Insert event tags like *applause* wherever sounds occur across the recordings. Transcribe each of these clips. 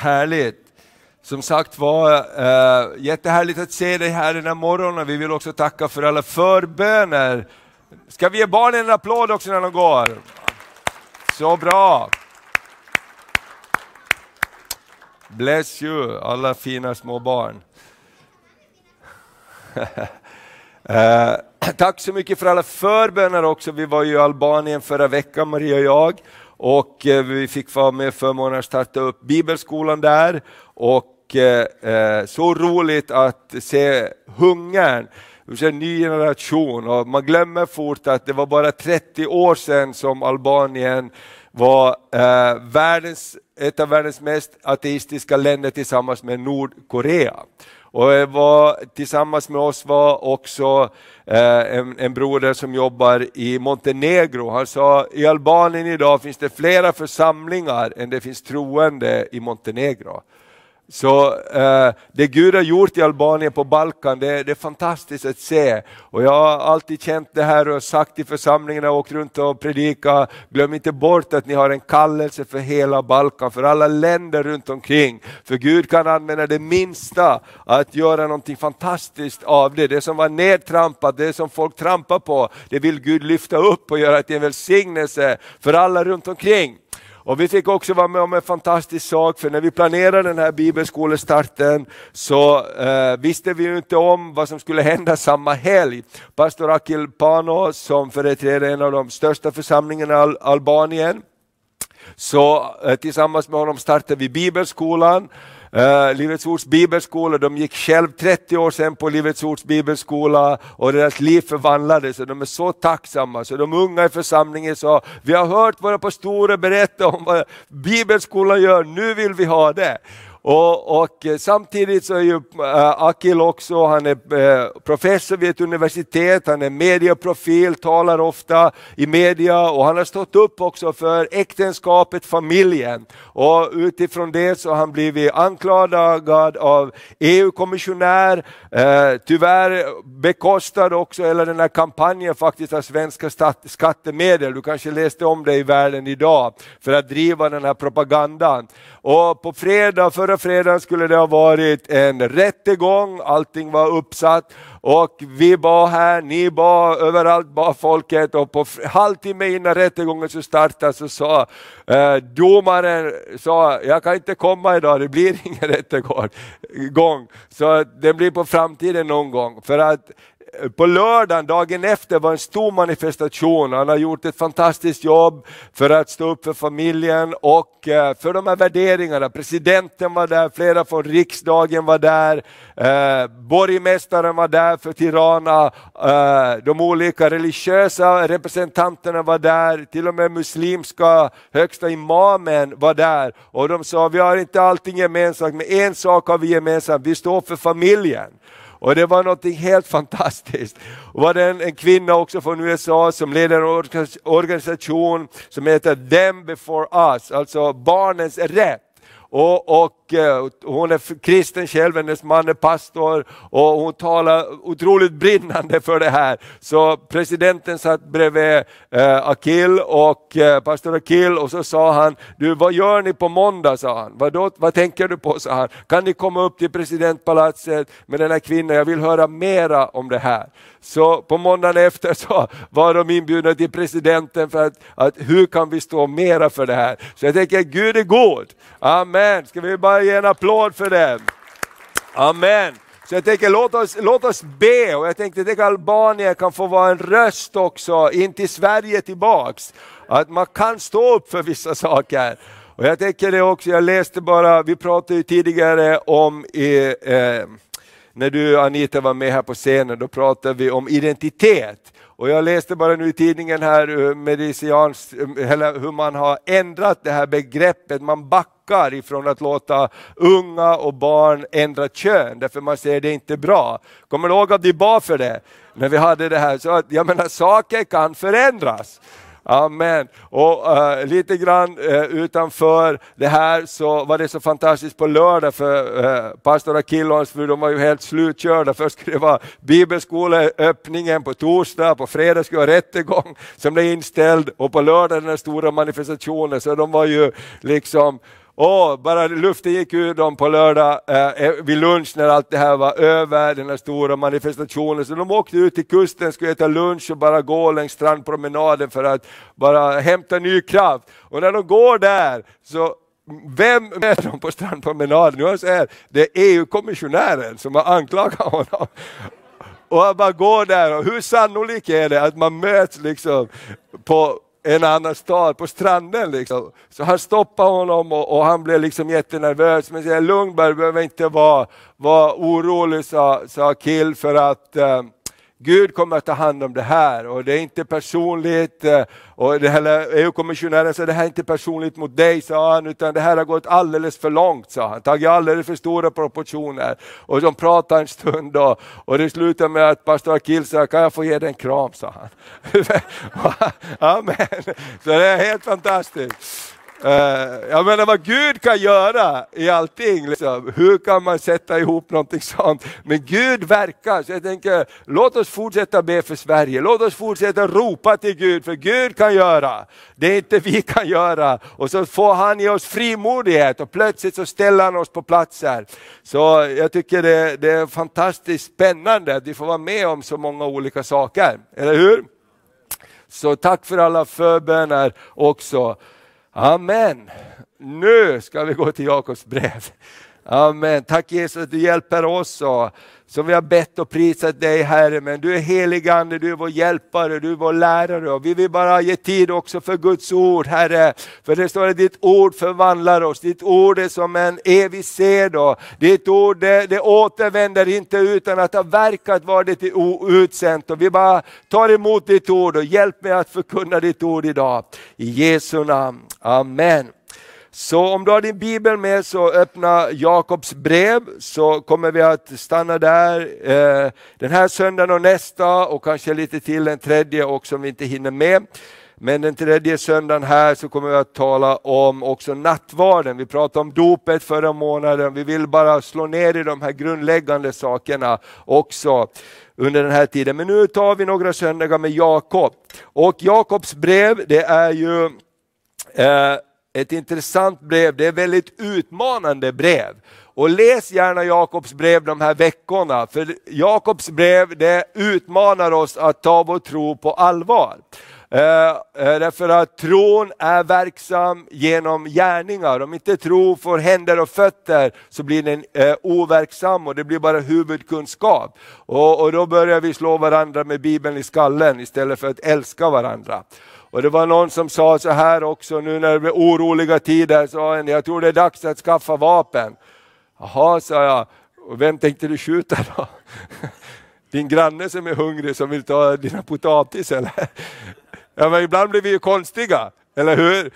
Härligt. Som sagt var, äh, jättehärligt att se dig här den här morgonen. Vi vill också tacka för alla förböner. Ska vi ge barnen en applåd också när de går? Så bra! Bless you, alla fina små barn. äh, *laughs* tack så mycket för alla förböner också. Vi var ju i Albanien förra veckan, Maria och jag och eh, vi fick vara med förmånen att starta upp bibelskolan där och eh, eh, så roligt att se hungern en ny generation och man glömmer fort att det var bara 30 år sedan som Albanien var eh, världens, ett av världens mest ateistiska länder tillsammans med Nordkorea. Och eh, var, tillsammans med oss var också eh, en, en broder som jobbar i Montenegro. Han sa i Albanien idag finns det flera församlingar än det finns troende i Montenegro. Så eh, det Gud har gjort i Albanien på Balkan, det, det, är fantastiskt att se. Och jag har alltid känt det här och sagt i församlingen, jag åkt runt och predikat, glöm inte bort att ni har en kallelse för hela Balkan, för alla länder runt omkring. För Gud kan använda det minsta att göra någonting fantastiskt av det. Det som var nedtrampat, det som folk trampar på, det vill Gud lyfta upp och göra till en välsignelse för alla runt omkring. Och vi fick också vara med om en fantastisk sak, för när vi planerade den här bibelskolestarten så eh, visste vi ju inte om vad som skulle hända samma helg. Pastor Akil Pano, som företräder en av de största församlingarna i Al Albanien, så eh, tillsammans med honom startade vi bibelskolan Uh, Livets Ords bibelskola, de gick själv 30 år sedan på Livets Ords bibelskola och deras liv förvandlades och de är så tacksamma. Så de unga i församlingen sa, vi har hört våra pastorer berätta om vad bibelskolan gör, nu vill vi ha det. Och, och, eh, samtidigt så är ju eh, Akil också, han är eh, professor vid ett universitet, han är medieprofil, talar ofta i media och han har stått upp också för äktenskapet, familjen. Och utifrån det så har han blivit anklagad av EU-kommissionär, tyvärr bekostad också, eller den här kampanjen faktiskt av svenska skattemedel, du kanske läste om det i världen idag, för att driva den här propagandan. Och på fredag, förra fredagen skulle det ha varit en rättegång, allting var uppsatt och vi bad här, ni bad, överallt bad folket och på halvtimme innan rättegången så startade så sa eh, domaren, sa, jag kan inte komma idag, det blir ingen *laughs* rättegång. Så det blir på framtiden någon gång. För att på lördagen, dagen efter, var en stor manifestation. Han har gjort ett fantastiskt jobb för att stå upp för familjen och eh, för de här värderingarna. Presidenten var där, flera från riksdagen var där, eh, borgmästaren var där för Tirana, eh, de olika religiösa representanterna var där, till och med muslimska högsta imamen var där och de sa vi har inte allting gemensamt men en sak har vi gemensamt, vi står för familjen. Och det var något helt fantastiskt. Och var det en, en, kvinna också från USA som leder en organisation som heter Them before us, alltså barnens rätt. Och, och, Eh, och hon är kristen själv, hennes man är pastor och hon talar otroligt brinnande för det här. Så presidenten satt bredvid eh, Akil och eh, pastor Akil och så sa han, du vad gör ni på måndag? sa han. Vad, vad tänker du på? sa han. Kan ni komma upp till presidentpalatset med den här kvinnan, jag vill höra mera om det här. Så på måndagen efter så *laughs* var de inbjudna till presidenten för att, att hur kan vi stå mera för det här? Så jag tänker Gud är god. Amen. Ska vi bara ge en applåd för det? Amen. Så jag tänker låt oss, låt oss be och jag tänkte att Albanien kan få vara en röst också in till Sverige tillbaks. Att man kan stå upp för vissa saker. Och jag tänker det också, jag läste bara, vi pratade ju tidigare om eh, när du Anita var med här på scenen, då pratade vi om identitet. Och jag läste bara nu i tidningen här eh, medicians, eh, hur man har ändrat det här begreppet, man backar ifrån att låta unga och barn ändra kön, därför man säger det är inte bra. Kommer du ihåg att vi bad för det? När vi hade det här, så att, jag menar saker kan förändras. Amen. Och uh, lite grann uh, utanför det här så var det så fantastiskt på lördag för uh, pastor Akil och hans fru, de var ju helt slutkörda. Först skulle det vara bibelskoleöppningen på torsdag, på fredag skulle det vara rättegång som blev inställd och på lördag den stora manifestationen. Så de var ju liksom och bara luften gick ur dem på lördag eh, eh, vid lunch när allt det här var över, den här stora manifestationen. Så de åkte ut till kusten, skulle äta lunch och bara gå längs strandpromenaden för att bara hämta ny kraft. Och när de går där så vem är de på strandpromenaden? Jag säger det är EU-kommissionären som har anklagat honom. Och han bara går där och hur sannolikt är det att man möts liksom på en annan stad på stranden. Liksom. Så han stoppade honom och, och han blev liksom jättenervös men säger lugn bara, du behöver inte vara, vara orolig sa, sa Kill för att uh, Gud kommer att ta hand om det här och det är inte personligt. Eh, och EU-kommissionären sa det här är inte personligt mot dig, sa han, utan det här har gått alldeles för långt, sa han. Tagit alldeles för stora proportioner. Och de pratade en stund och, och det slutade med att pastor Akil sa, kan jag få ge dig en kram, sa han. *laughs* Amen. Så det är helt fantastiskt. Eh, jag menar vad Gud kan göra i allting. Liksom. Hur kan man sätta ihop någonting sånt? Men Gud verkar, så jag tänker låt oss fortsätta be för Sverige. Låt oss fortsätta ropa till Gud, för Gud kan göra det inte vi kan göra. Och så får han ge oss frimodighet och plötsligt så ställer han oss på platser. Så jag tycker det, det är fantastiskt spännande att vi får vara med om så många olika saker, eller hur? Så tack för alla förböner också. Amen. Nu ska vi gå till Jakobs brev. Amen. Tack Jesus att du hjälper oss och som vi har bett och prisat dig Herre, men du är helig Ande, du är vår hjälpare, du är vår lärare och vi vill bara ge tid också för Guds ord Herre. För det står att ditt ord förvandlar oss, ditt ord är som en evig sed och ditt ord det, det återvänder inte utan att ha verkat var det utsänt. Och vi bara tar emot ditt ord och hjälp mig att förkunna ditt ord idag. I Jesu namn, Amen. Så om du har din bibel med så öppna Jakobs brev så kommer vi att stanna där eh, den här söndagen och nästa och kanske lite till den tredje också om vi inte hinner med. Men den tredje söndagen här så kommer vi att tala om också nattvarden. Vi pratade om dopet förra månaden. Vi vill bara slå ner i de här grundläggande sakerna också under den här tiden. Men nu tar vi några söndagar med Jakob. Och Jakobs brev det är ju eh, ett intressant brev, det är ett väldigt utmanande brev. Och läs gärna Jakobs brev de här veckorna, för Jakobs brev det utmanar oss att ta vår tro på allvar. Eh, eh, därför att tron är verksam genom gärningar. Om inte tro får händer och fötter så blir den eh, overksam och det blir bara huvudkunskap. Och, och då börjar vi slå varandra med Bibeln i skallen istället för att älska varandra. Och det var någon som sa så här också nu när det blir oroliga tider, sa en, jag tror det är dags att skaffa vapen. Jaha, sa jag, och vem tänkte du skjuta då? *laughs* Din granne som är hungrig som vill ta dina potatis eller? *laughs* Ja, men ibland blir vi ju konstiga, eller hur?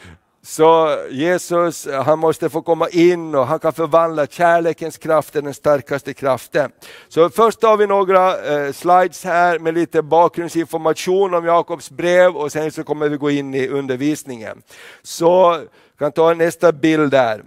Så Jesus, han måste få komma in och han kan förvandla kärlekens kraft till den starkaste kraften. Så först har vi några eh, slides här med lite bakgrundsinformation om Jakobs brev och sen så kommer vi gå in i undervisningen. Så kan ta nästa bild där.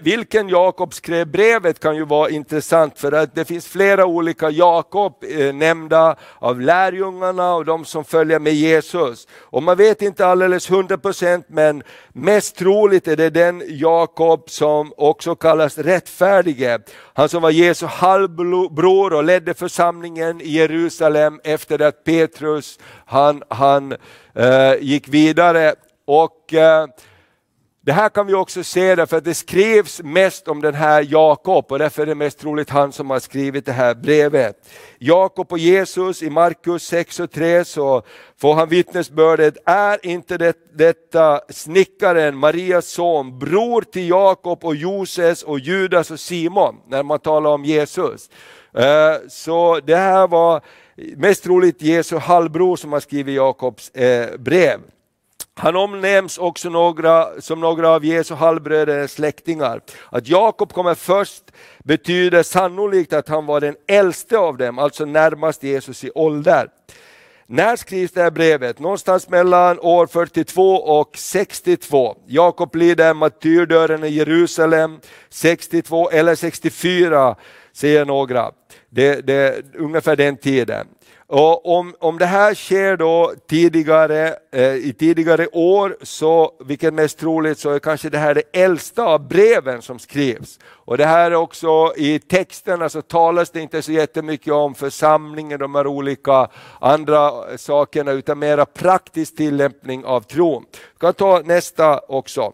Vilken Jakob skrev brevet kan ju vara intressant för att det finns flera olika Jakob eh, nämnda av lärjungarna och de som följer med Jesus. Och man vet inte alldeles 100% men mest troligt är det den Jakob som också kallas rättfärdige. Han som var Jesu halvbror och ledde församlingen i Jerusalem efter att Petrus han, han eh, gick vidare. Och eh, det här kan vi också se därför att det skrevs mest om den här Jakob och därför är det mest troligt han som har skrivit det här brevet. Jakob och Jesus i Markus 6 och 3 så får han vittnesbördet, är inte det, detta snickaren, Marias son, bror till Jakob och Joses och Judas och Simon, när man talar om Jesus. Eh, så det här var mest troligt Jesu halvbror som har skrivit Jakobs eh, brev. Han omnämns också några, som några av Jesu halvbröder släktingar. Att Jakob kommer först betyder sannolikt att han var den äldste av dem, alltså närmast Jesus i ålder. När skrivs det här brevet? Någonstans mellan år 42 och 62. Jakob lider martyrdöden i Jerusalem 62 eller 64 säger några. Det, det, ungefär den tiden. Och om, om det här sker då tidigare, eh, i tidigare år, så, vilket mest troligt, så är kanske det här det äldsta av breven som skrivs. Och det här är också i texterna så talas det inte så jättemycket om församlingen, de här olika andra sakerna, utan mera praktisk tillämpning av tron. Vi kan ta nästa också.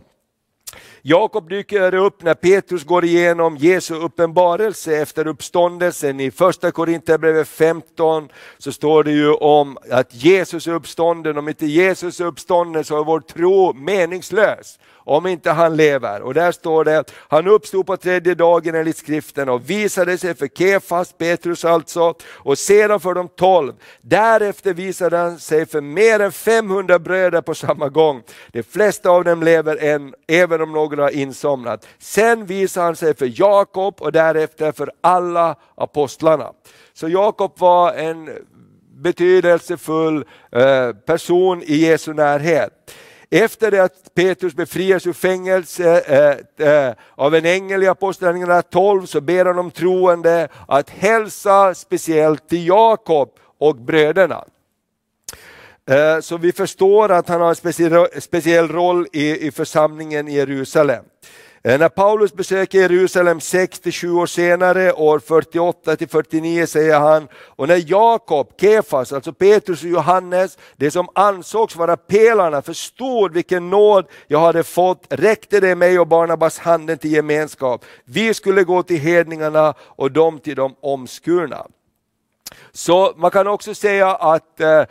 Jakob dyker upp när Petrus går igenom Jesu uppenbarelse efter uppståndelsen. I första Korinthierbrevet 15 så står det ju om att Jesus är uppstånden, om inte Jesus är uppstånden så är vår tro meningslös om inte han lever. Och där står det, att han uppstod på tredje dagen enligt skriften och visade sig för Kefas, Petrus alltså, och sedan för de tolv. Därefter visade han sig för mer än 500 bröder på samma gång. De flesta av dem lever än, även om några har insomnat. Sen visar han sig för Jakob och därefter för alla apostlarna. Så Jakob var en betydelsefull eh, person i Jesu närhet. Efter det att Petrus befrias ur fängelse eh, eh, av en ängel i Apostlagärningarna 12 så ber han de troende att hälsa speciellt till Jakob och bröderna. Eh, så vi förstår att han har en speciell, roll i, församlingen i Jerusalem. Eh, när Paulus besöker Jerusalem 6-7 år senare, år 48-49 säger han, och när Jakob, Kefas, alltså Petrus och Johannes, det som ansågs vara pelarna, förstod vilken nåd jag hade fått, räckte det mig och Barnabas handen till gemenskap. Vi skulle gå till hedningarna och de till de omskurna. Så man kan också säga att eh,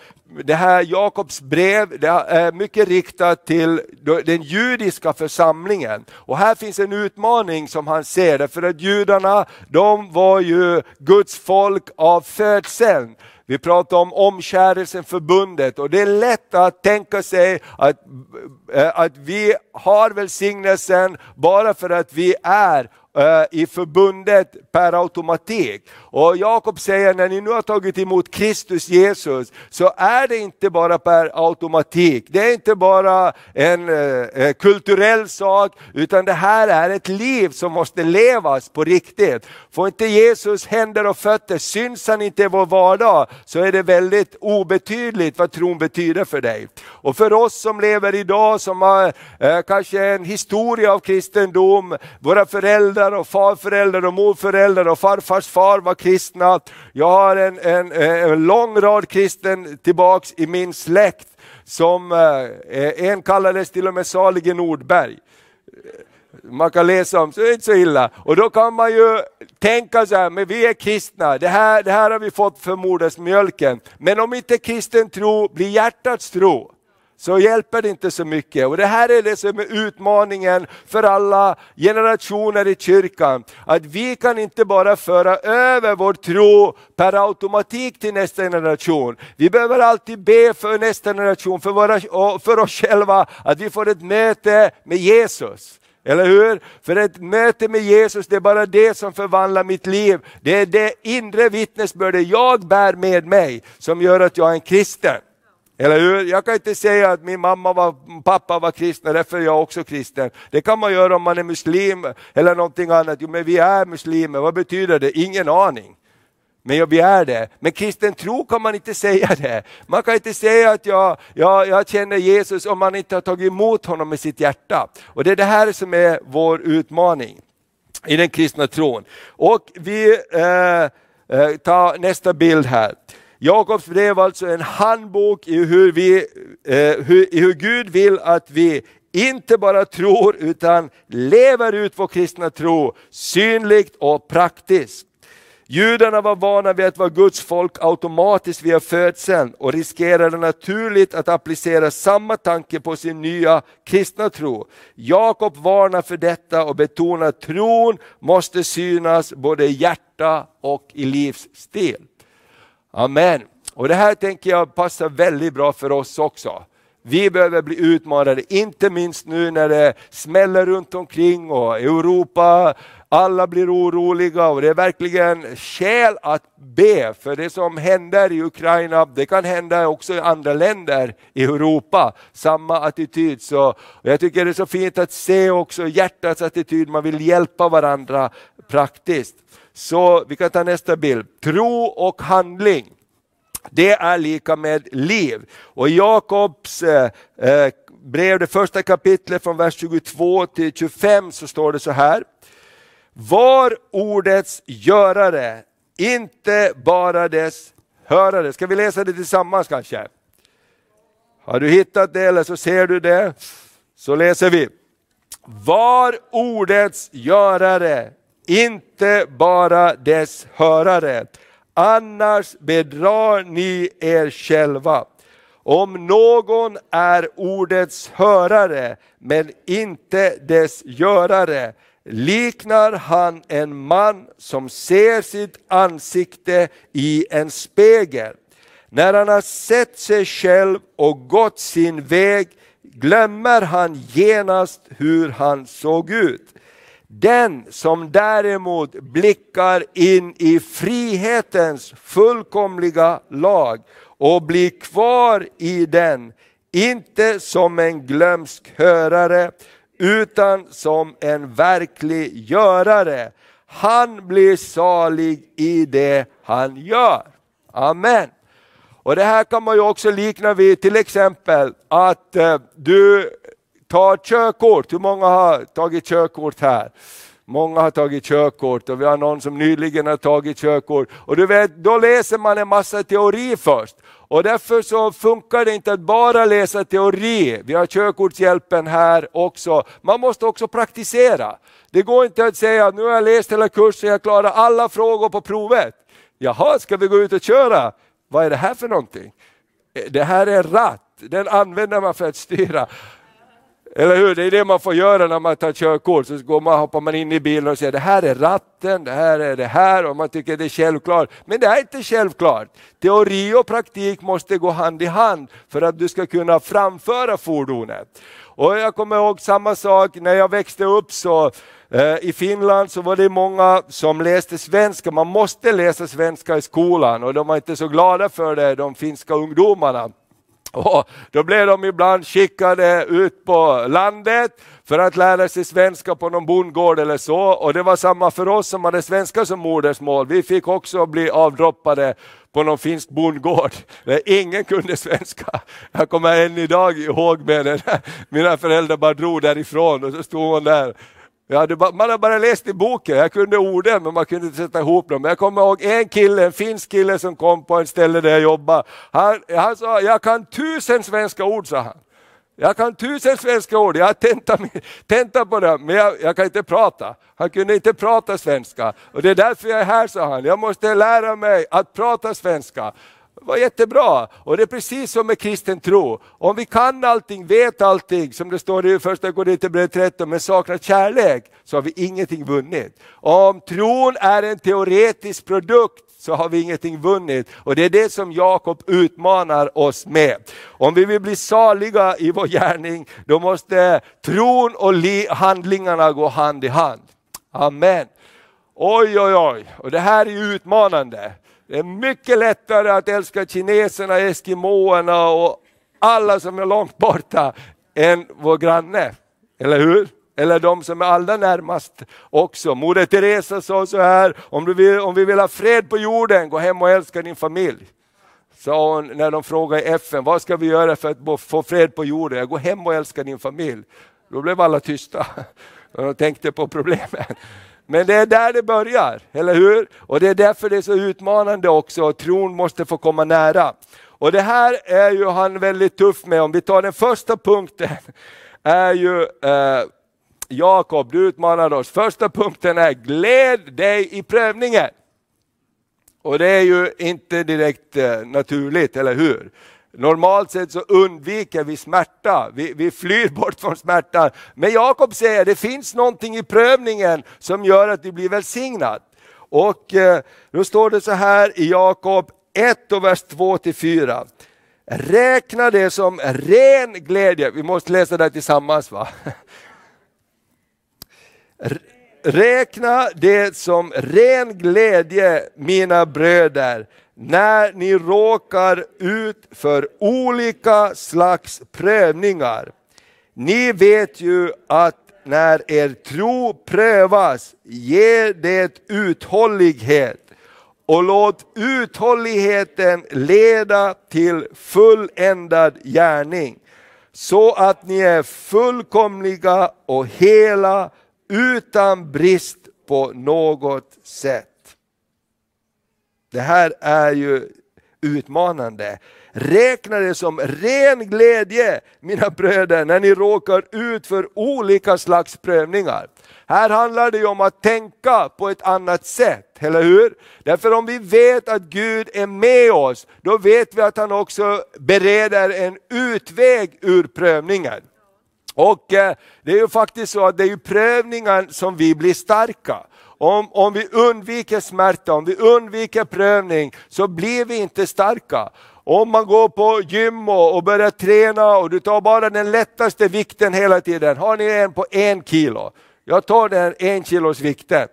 det här Jakobs brev det är mycket riktat till den judiska församlingen. Och här finns en utmaning som han ser, därför att judarna de var ju Guds folk av födseln. Vi pratar om omskärelsen, förbundet och det är lätt att tänka sig att, eh, att vi har välsignelsen bara för att vi är Eh, i förbundet per automatik. Och Jakob säger när ni nu har tagit emot Kristus Jesus så är det inte bara per automatik. Det är inte bara en eh, eh, kulturell sak utan det här är ett liv som måste levas på riktigt. Får inte Jesus händer och fötter, syns han inte i vår vardag så är det väldigt obetydligt vad tron betyder för dig. Och för oss som lever idag som har eh, kanske en historia av kristendom, våra föräldrar föräldrar och farföräldrar och morföräldrar och farfars far var kristna. Jag har en, en, eh, en lång rad kristen tillbaks i min släkt som eh, eh, en kallades till och med salige Nordberg man kan läsa om, så det är inte så illa. Och då kan man ju tänka så här, men vi är kristna, det här, det här har vi fått för modersmjölken. Men om inte kristen tro blir hjärtats tro, så hjälper det inte så mycket. Och det här är det som är utmaningen för alla generationer i kyrkan. Att vi kan inte bara föra över vår tro per automatik till nästa generation. Vi behöver alltid be för nästa generation, för, våra, för oss själva, att vi får ett möte med Jesus. Eller hur? För ett möte med Jesus, det är bara det som förvandlar mitt liv. Det är det inre vittnesbördet jag bär med mig som gör att jag är en kristen. Eller hur? Jag kan inte säga att min mamma och pappa var kristna, därför är jag också kristen. Det kan man göra om man är muslim eller någonting annat. Jo, men vi är muslimer, vad betyder det? Ingen aning. Men vi är det. Men kristen tro kan man inte säga det. Man kan inte säga att jag, jag, jag känner Jesus om man inte har tagit emot honom med sitt hjärta. Och det är det här som är vår utmaning i den kristna tron. Och vi eh, eh tar nästa bild här. Jakobs brev alltså en handbok i hur, vi, eh, hur, i hur Gud vill att vi inte bara tror utan lever ut vår kristna tro synligt och praktiskt. Judarna var vana vid att vara Guds folk automatiskt via födseln och riskerade naturligt att applicera samma tanke på sin nya kristna tro. Jakob varnar för detta och betonar att tron måste synas både i hjärta och i livsstil. Amen. Och det här tänker jag passar väldigt bra för oss också. Vi behöver bli utmanade, inte minst nu när det smäller runt omkring och Europa, alla blir oroliga och det är verkligen skäl att be för det som händer i Ukraina, det kan hända också i andra länder i Europa, samma attityd. Så jag tycker det är så fint att se också hjärtats attityd, man vill hjälpa varandra praktiskt. Så vi kan ta nästa bild, tro och handling. Det är lika med liv. Och i Jakobs eh, eh brev, det första kapitlet från vers 22 till 25 så står det så här. Var ordets görare, inte bara dess hörare. Ska vi läsa det tillsammans kanske? Har du hittat det eller så ser du det? Så läser vi. Var ordets görare, inte bara dess hörare. Annars bedrar ni er själva. Om någon är ordets hörare men inte dess görare liknar han en man som ser sitt ansikte i en spegel. När han har sett sig själv och gått sin väg glömmer han genast hur han såg ut. Den som däremot blickar in i frihetens fullkomliga lag och blir kvar i den, inte som en glömsk hörare utan som en verklig görare. Han blir salig i det han gör. Amen. Och Det här kan man ju också likna vid till exempel att eh, du tar körkort. Hur många har tagit körkort här? Många har tagit körkort och vi har någon som nyligen har tagit körkort. Och du vet, då läser man en massa teori först. Och därför så funkar det inte att bara läsa teori. Vi har körkortshjälpen här också. Man måste också praktisera. Det går inte att säga att nu har jag läst hela kursen, jag klarar alla frågor på provet. Jaha, ska vi gå ut och köra? Vad är det här för någonting? Det här är en ratt, den använder man för att styra. Eller hur? Det är det man får göra när man tar körkort. Så går man, hoppar man in i bilen och säger det här är ratten, det här är det här och man tycker det är självklart. Men det är inte självklart. Teori och praktik måste gå hand i hand för att du ska kunna framföra fordonet. Och jag kommer ihåg samma sak när jag växte upp så eh, i Finland så var det många som läste svenska, man måste läsa svenska i skolan och de var inte så glada för det, de finska ungdomarna. Och då blev de ibland skickade ut på landet för att lära sig svenska på någon bondgård eller så. Och det var samma för oss som hade svenska som modersmål. Vi fick också bli avdroppade på någon finsk bondgård *laughs* där ingen kunde svenska. Jag kommer än idag ihåg med det. Mina föräldrar bara drog därifrån och så stod hon där bara, man har bara läst i boken, jag kunde orden men man kunde inte sätta ihop dem. Jag kommer ihåg en kille, en finsk kille som kom på en ställe där jag jobbade. Han, han sa, jag kan tusen svenska ord, sa han. Jag kan tusen svenska ord, jag har tenta tentat på det, men jag, jag, kan inte prata. Han kunde inte prata svenska. Och det är därför jag är här, sa han. Jag måste lära mig att prata svenska. Det var jättebra. Och det är precis som med kristen tro. Om vi kan allting, vet allting, som det står i första Korinthierbrevet 13, men saknar kärlek, så har vi ingenting vunnit. Om tron är en teoretisk produkt, så har vi ingenting vunnit. Och det är det som Jakob utmanar oss med. Om vi vill bli saliga i vår gärning, då måste tron och handlingarna gå hand i hand. Amen. Oj, oj, oj, och det här är utmanande. Det är mycket lättare att älska kineserna, eskimåerna och alla som är långt borta än vår granne. Eller hur? Eller de som är allra närmast också. Moder Teresa sa så här, om, du vill, om vi vill ha fred på jorden, gå hem och älska din familj. Sa hon när de frågade i FN, vad ska vi göra för att få fred på jorden? Jag går hem och älskar din familj. Då blev alla tysta. *laughs* De tänkte på problemen. Men det är där det börjar, eller hur? Och det är därför det är så utmanande också, tron måste få komma nära. Och det här är ju han väldigt tuff med, om vi tar den första punkten, är ju eh, Jakob, du utmanar oss. Första punkten är gläd dig i prövningen. Och det är ju inte direkt eh, naturligt, eller hur? Normalt sett så undviker vi smärta, vi, vi flyr bort från smärtan. Men Jakob säger att det finns någonting i prövningen som gör att du blir välsignad. Och eh, då står det så här i Jakob 1 och vers 2 till 4. Räkna det som ren glädje, vi måste läsa det tillsammans va? Räkna det som ren glädje mina bröder när ni råkar ut för olika slags prövningar. Ni vet ju att när er tro prövas ger det uthållighet. och låt uthålligheten leda till fulländad gärning, så att ni är fullkomliga och hela utan brist på något sätt. Det här är ju utmanande. Räkna det som ren glädje, mina bröder, när ni råkar ut för olika slags prövningar. Här handlar det ju om att tänka på ett annat sätt, eller hur? Därför om vi vet att Gud är med oss, då vet vi att han också bereder en utväg ur prövningen. Och eh, det är ju faktiskt så att det är ju prövningen som vi blir starka. Om, om vi undviker smärta, om vi undviker prövning, så blir vi inte starka. Om man går på gym och, och börjar träna och du tar bara den lättaste vikten hela tiden, har ni en på en kilo, jag tar den en kilos vikten.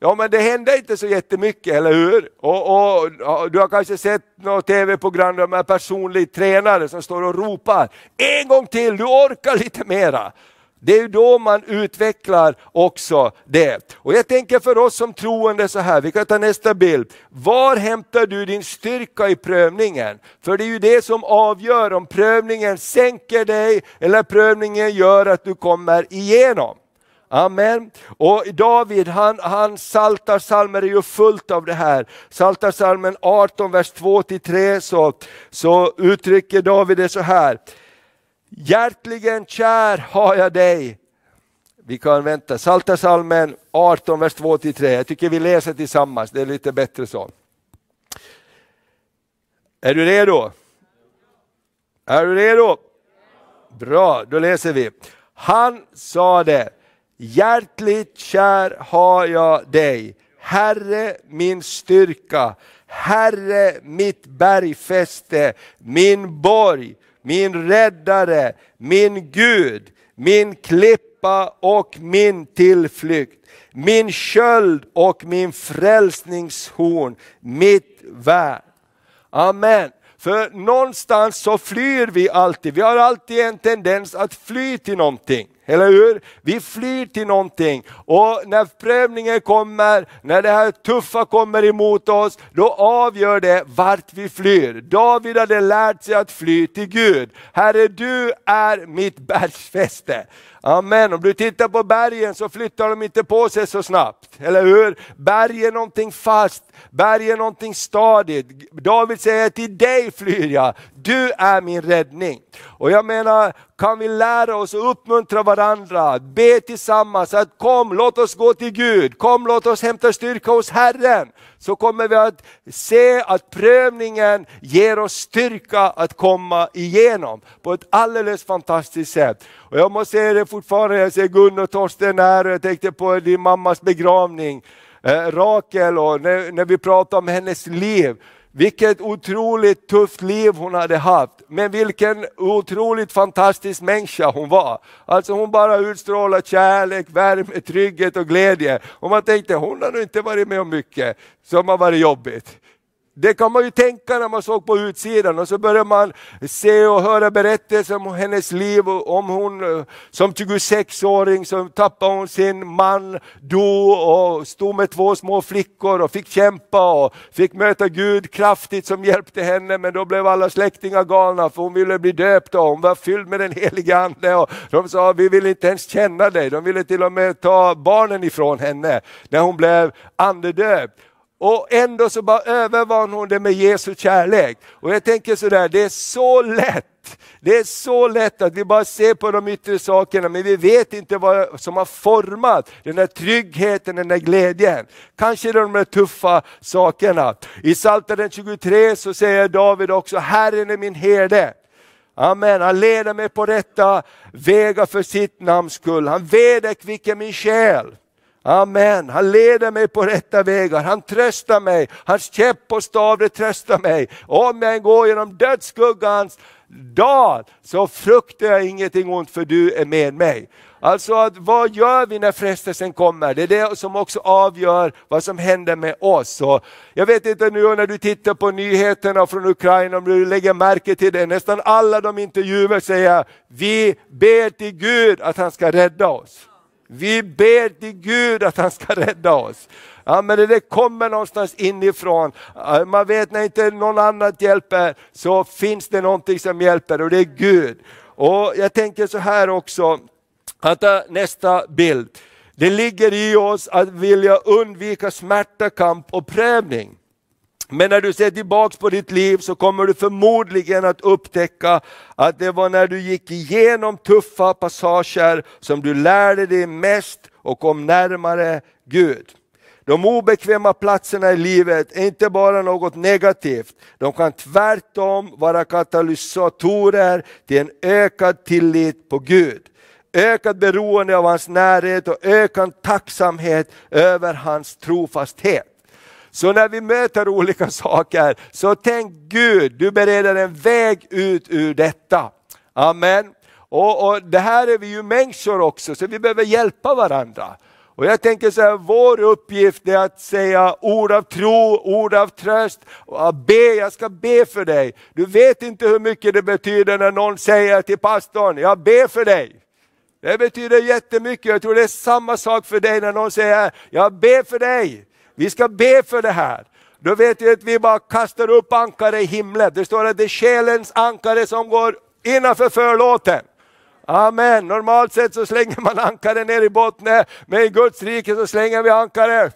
Ja men det händer inte så jättemycket, eller hur? Och, och, du har kanske sett något tv-program med personlig tränare som står och ropar, en gång till, du orkar lite mera. Det är ju då man utvecklar också det. Och jag tänker för oss som troende så här, vi kan ta nästa bild. Var hämtar du din styrka i prövningen? För det är ju det som avgör om prövningen sänker dig eller prövningen gör att du kommer igenom. Amen. Och David, han, han saltar salmer är ju fullt av det här. Saltar salmen 18, vers 2-3 så, så uttrycker David det så här. Hjärtligen kär har jag dig. Vi kan vänta, Psaltarpsalmen 18, vers 2-3. Jag tycker vi läser tillsammans, det är lite bättre så. Är du redo? Är du redo? Bra, då läser vi. Han sade, hjärtligt kär har jag dig, Herre min styrka, Herre mitt bergfäste, min borg, min räddare, min Gud, min klippa och min tillflykt, min sköld och min frälsningshorn, mitt värn. Amen. För någonstans så flyr vi alltid, vi har alltid en tendens att fly till någonting. Eller hur? Vi flyr till någonting och när prövningen kommer, när det här tuffa kommer emot oss, då avgör det vart vi flyr. David hade lärt sig att fly till Gud. Herre, du är mitt bergsfäste. Amen. Om du tittar på bergen så flyttar de inte på sig så snabbt, eller hur? Berg är någonting fast, berg är någonting stadigt. David säger till dig flyr jag, du är min räddning. Och jag menar, kan vi lära oss att uppmuntra varandra, be tillsammans att kom låt oss gå till Gud, kom låt oss hämta styrka hos Herren. Så kommer vi att se att prövningen ger oss styrka att komma igenom på ett alldeles fantastiskt sätt. Och jag måste säga det fortfarande, jag ser Gun och Torsten här och jag tänkte på din mammas begravning. Eh, Rakel och när, när vi pratar om hennes liv. Vilket otroligt tufft liv hon hade haft, men vilken otroligt fantastisk människa hon var. Alltså hon bara utstrålade kärlek, värme, trygghet och glädje. Och man tänkte, hon har nog inte varit med om mycket som har varit jobbigt. Det kan man ju tänka när man såg på utsidan och så börjar man se och höra berättelser om hennes liv, om hon eh, som 26-åring så tappade hon sin man, dog och stod med två små flickor och fick kämpa och fick möta Gud kraftigt som hjälpte henne men då blev alla släktingar galna för hon ville bli döpt och hon var fylld med den helige Ande och de sa vi vill inte ens känna dig, de ville till och med ta barnen ifrån henne när hon blev andedöpt. Och ändå så bara övervann hon det med Jesu kärlek. Och jag tänker sådär, det är så lätt det är så lätt att vi bara ser på de yttre sakerna men vi vet inte vad som har format den där tryggheten, den där glädjen. Kanske de där tuffa sakerna. I Psaltaren 23 så säger David också, Herren är min herde. Amen, han leder mig på rätta vägar för sitt namns skull. Han vederkvicker min själ. Amen, han leder mig på rätta vägar, han tröstar mig, hans käpp och stav det tröstar mig. Om jag går genom dödsskuggans dal så fruktar jag ingenting ont för du är med mig. Alltså att, vad gör vi när frestelsen kommer? Det är det som också avgör vad som händer med oss. Och jag vet inte nu när du tittar på nyheterna från Ukraina, om du lägger märke till det, nästan alla de intervjuer säger vi ber till Gud att han ska rädda oss. Vi ber till Gud att han ska rädda oss. Ja, men det kommer någonstans inifrån. Man vet när inte någon annan hjälper så finns det någonting som hjälper och det är Gud. Och Jag tänker så här också, att nästa bild. Det ligger i oss att vilja undvika smärta, kamp och prövning. Men när du ser tillbaks på ditt liv så kommer du förmodligen att upptäcka att det var när du gick igenom tuffa passager som du lärde dig mest och kom närmare Gud. De obekväma platserna i livet är inte bara något negativt, de kan tvärtom vara katalysatorer till en ökad tillit på Gud. Ökad beroende av hans närhet och ökad tacksamhet över hans trofasthet. Så när vi möter olika saker, så tänk Gud, du bereder en väg ut ur detta. Amen. Och, och Det här är vi ju människor också, så vi behöver hjälpa varandra. Och jag tänker så här, vår uppgift är att säga ord av tro, ord av tröst, och be, jag ska be för dig. Du vet inte hur mycket det betyder när någon säger till pastorn, jag ber för dig. Det betyder jättemycket, jag tror det är samma sak för dig när någon säger, jag ber för dig. Vi ska be för det här. Då vet vi att vi bara kastar upp ankare i himlen. Det står att det är själens ankare som går innanför förlåten. Amen. Normalt sett så slänger man ankare ner i botten, men i Guds rike så slänger vi ankare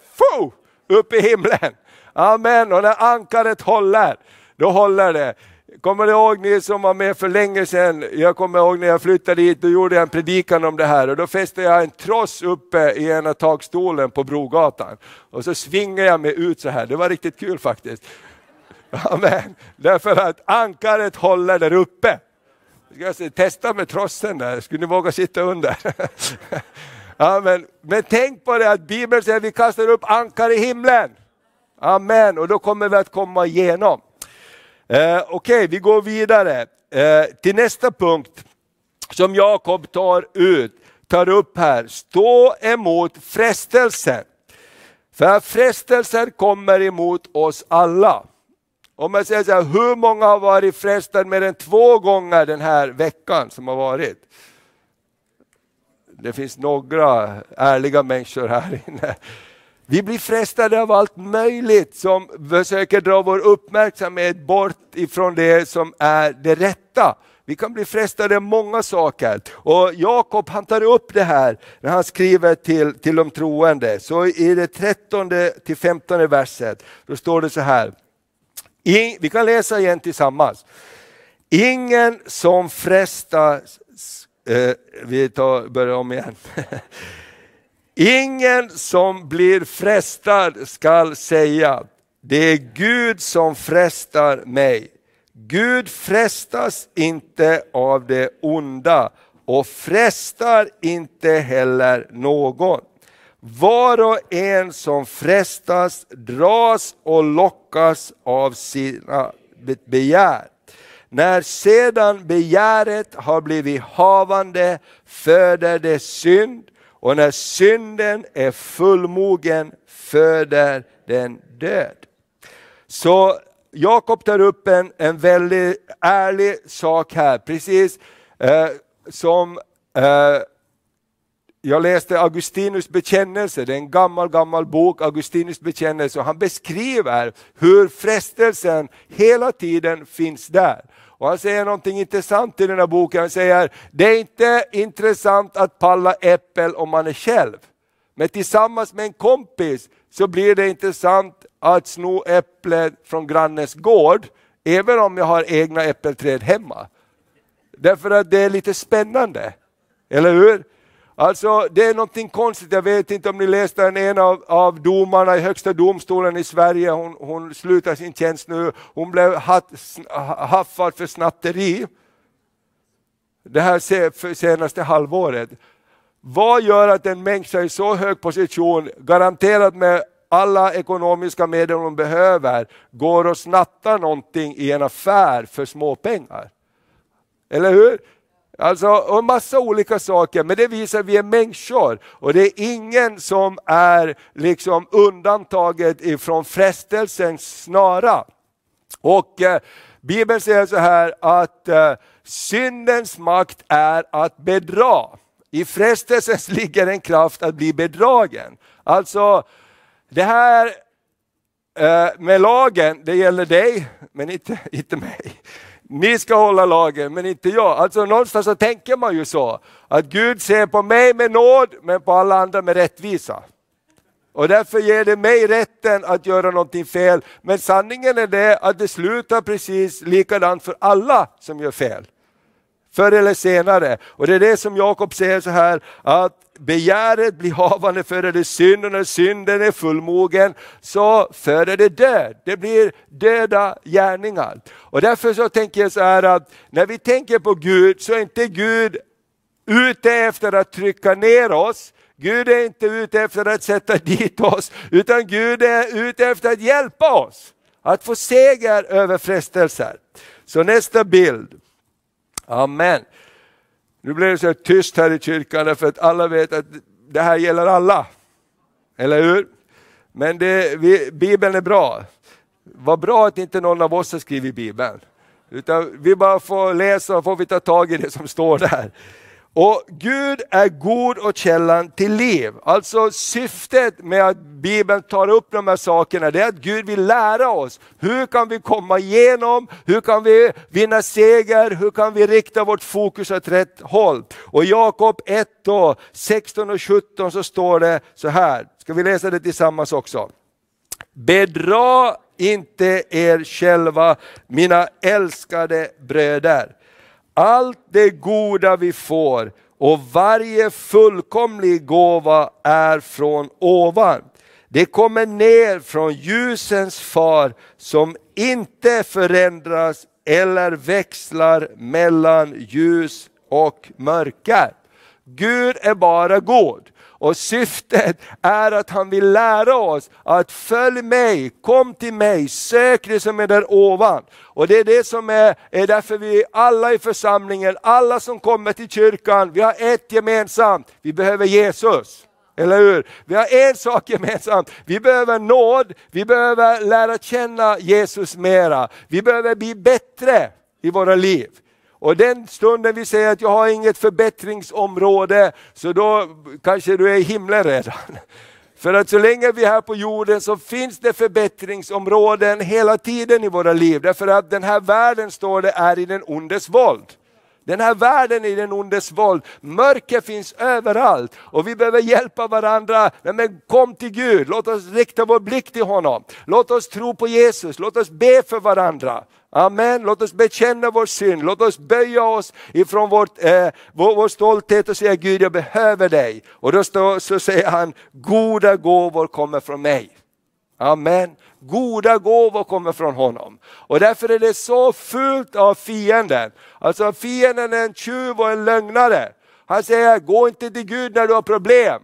upp i himlen. Amen. Och när ankaret håller, då håller det. Kommer ni ihåg ni som var med för länge sedan? Jag kommer ihåg när jag flyttade hit, då gjorde jag en predikan om det här och då fäste jag en tross uppe i ena takstolen på Brogatan. Och så svingade jag mig ut så här, det var riktigt kul faktiskt. Amen. Därför att ankaret håller där uppe. Jag ska testa med trossen där, skulle ni våga sitta under? *laughs* Amen. Men tänk på det att Bibeln säger att vi kastar upp ankar i himlen. Amen, och då kommer vi att komma igenom. Eh, Okej, okay, vi går vidare eh, till nästa punkt som Jakob tar ut, tar upp här. Stå emot frestelser. För frestelser kommer emot oss alla. Om jag säger så här, hur många har varit frestade mer än två gånger den här veckan som har varit? Det finns några ärliga människor här inne. Vi blir frestade av allt möjligt som försöker dra vår uppmärksamhet bort ifrån det som är det rätta. Vi kan bli frestade av många saker. Och Jakob han tar upp det här när han skriver till, till de troende. Så i det 13 till 15 verset, då står det så här. vi kan läsa igen tillsammans. Ingen som frestas, eh, vi tar, börjar om igen. *laughs* Ingen som blir frestad skall säga, det är Gud som frestar mig. Gud frestas inte av det onda och frestar inte heller någon. Var och en som frestas dras och lockas av sina begär. När sedan begäret har blivit havande föder det synd och när synden är fullmogen föder den död. Så Jakob tar upp en, en väldigt ärlig sak här, precis eh, som eh, jag läste Augustinus bekännelse, det är en gammal, gammal bok, Augustinus bekännelse, och han beskriver hur frestelsen hela tiden finns där. Och han säger någonting intressant i den här boken, han säger, det är inte intressant att palla äppel om man är själv. Men tillsammans med en kompis så blir det intressant att sno äpplen från grannens gård, även om jag har egna äppelträd hemma. Därför att det är lite spännande, eller hur? Alltså det är någonting konstigt, jag vet inte om ni läste en, ena av, av domarna i högsta domstolen i Sverige, hon, hon slutar sin tjänst nu, hon blev haffad för snatteri. Det här senaste halvåret. Vad gör att en människa i så hög position, garanterat med alla ekonomiska medel hon behöver, går och snattar någonting i en affär för småpengar? Eller hur? Alltså, och massa olika saker, men det visar att vi är människor. Och det är ingen som är liksom undantaget ifrån frestelsens snara. Och eh, Bibeln säger så här att eh, syndens makt är att bedra. I frestelsen *laughs* ligger en kraft att bli bedragen. Alltså, det här eh, med lagen, det gäller dig, men inte, inte mig. Ni ska hålla lagen, men inte jag. Alltså någonstans så tänker man ju så, att Gud ser på mig med nåd, men på alla andra med rättvisa. Och därför ger det mig rätten att göra någonting fel. Men sanningen är det att det slutar precis likadant för alla som gör fel. Förr eller senare. Och det är det som Jakob säger så här, att begäret blir havande före det synd och när synden är fullmogen så föder det död. Det blir döda gärningar. Och därför så tänker jag så här att när vi tänker på Gud så är inte Gud ute efter att trycka ner oss, Gud är inte ute efter att sätta dit oss, utan Gud är ute efter att hjälpa oss. Att få seger över frestelser. Så nästa bild. Amen. Nu blir det så tyst här i kyrkan för att alla vet att det här gäller alla. Eller hur? Men det, vi, Bibeln är bra. Vad bra att inte någon av oss har skrivit Bibeln. Utan vi bara får läsa och får vi ta tag i det som står där. Och Gud är god och källan till liv. Alltså syftet med att Bibeln tar upp de här sakerna, det är att Gud vill lära oss. Hur kan vi komma igenom? Hur kan vi vinna seger? Hur kan vi rikta vårt fokus åt rätt håll? Och Jakob 1, då, 16 och 17 så står det så här, ska vi läsa det tillsammans också? Bedra inte er själva, mina älskade bröder allt det goda vi får och varje fullkomlig gåva är från ovan. Det kommer ner från ljusens far som inte förändras eller växlar mellan ljus och mörker. Gud är bara god. Och syftet är att han vill lära oss att följ mig, kom till mig, sök det som är där ovan. Och det är det som är, är därför vi alla i församlingen, alla som kommer till kyrkan, vi har ett gemensamt, vi behöver Jesus. Eller hur? Vi har en sak gemensamt, vi behöver nåd, vi behöver lära känna Jesus mera, vi behöver bli bättre i våra liv. Och den stunden vi säger att jag har inget förbättringsområde, så då kanske du är i himlen redan. För att så länge vi är här på jorden så finns det förbättringsområden hela tiden i våra liv. Därför att den här världen, står det, är i den ondes våld. Den här världen är i den ondes våld. Mörker finns överallt och vi behöver hjälpa varandra. Men kom till Gud, låt oss rikta vår blick till honom. Låt oss tro på Jesus, låt oss be för varandra. Amen, låt oss bekänna vår synd, låt oss böja oss ifrån vårt, eh, vår, vår, stolthet och säga Gud jag behöver dig. Och då står, så säger han, goda gåvor kommer från mig. Amen. Goda gåvor kommer från honom. Och därför är det så fult av fienden. Alltså fienden är en tjuv och en lögnare. Han säger, gå inte till Gud när du har problem.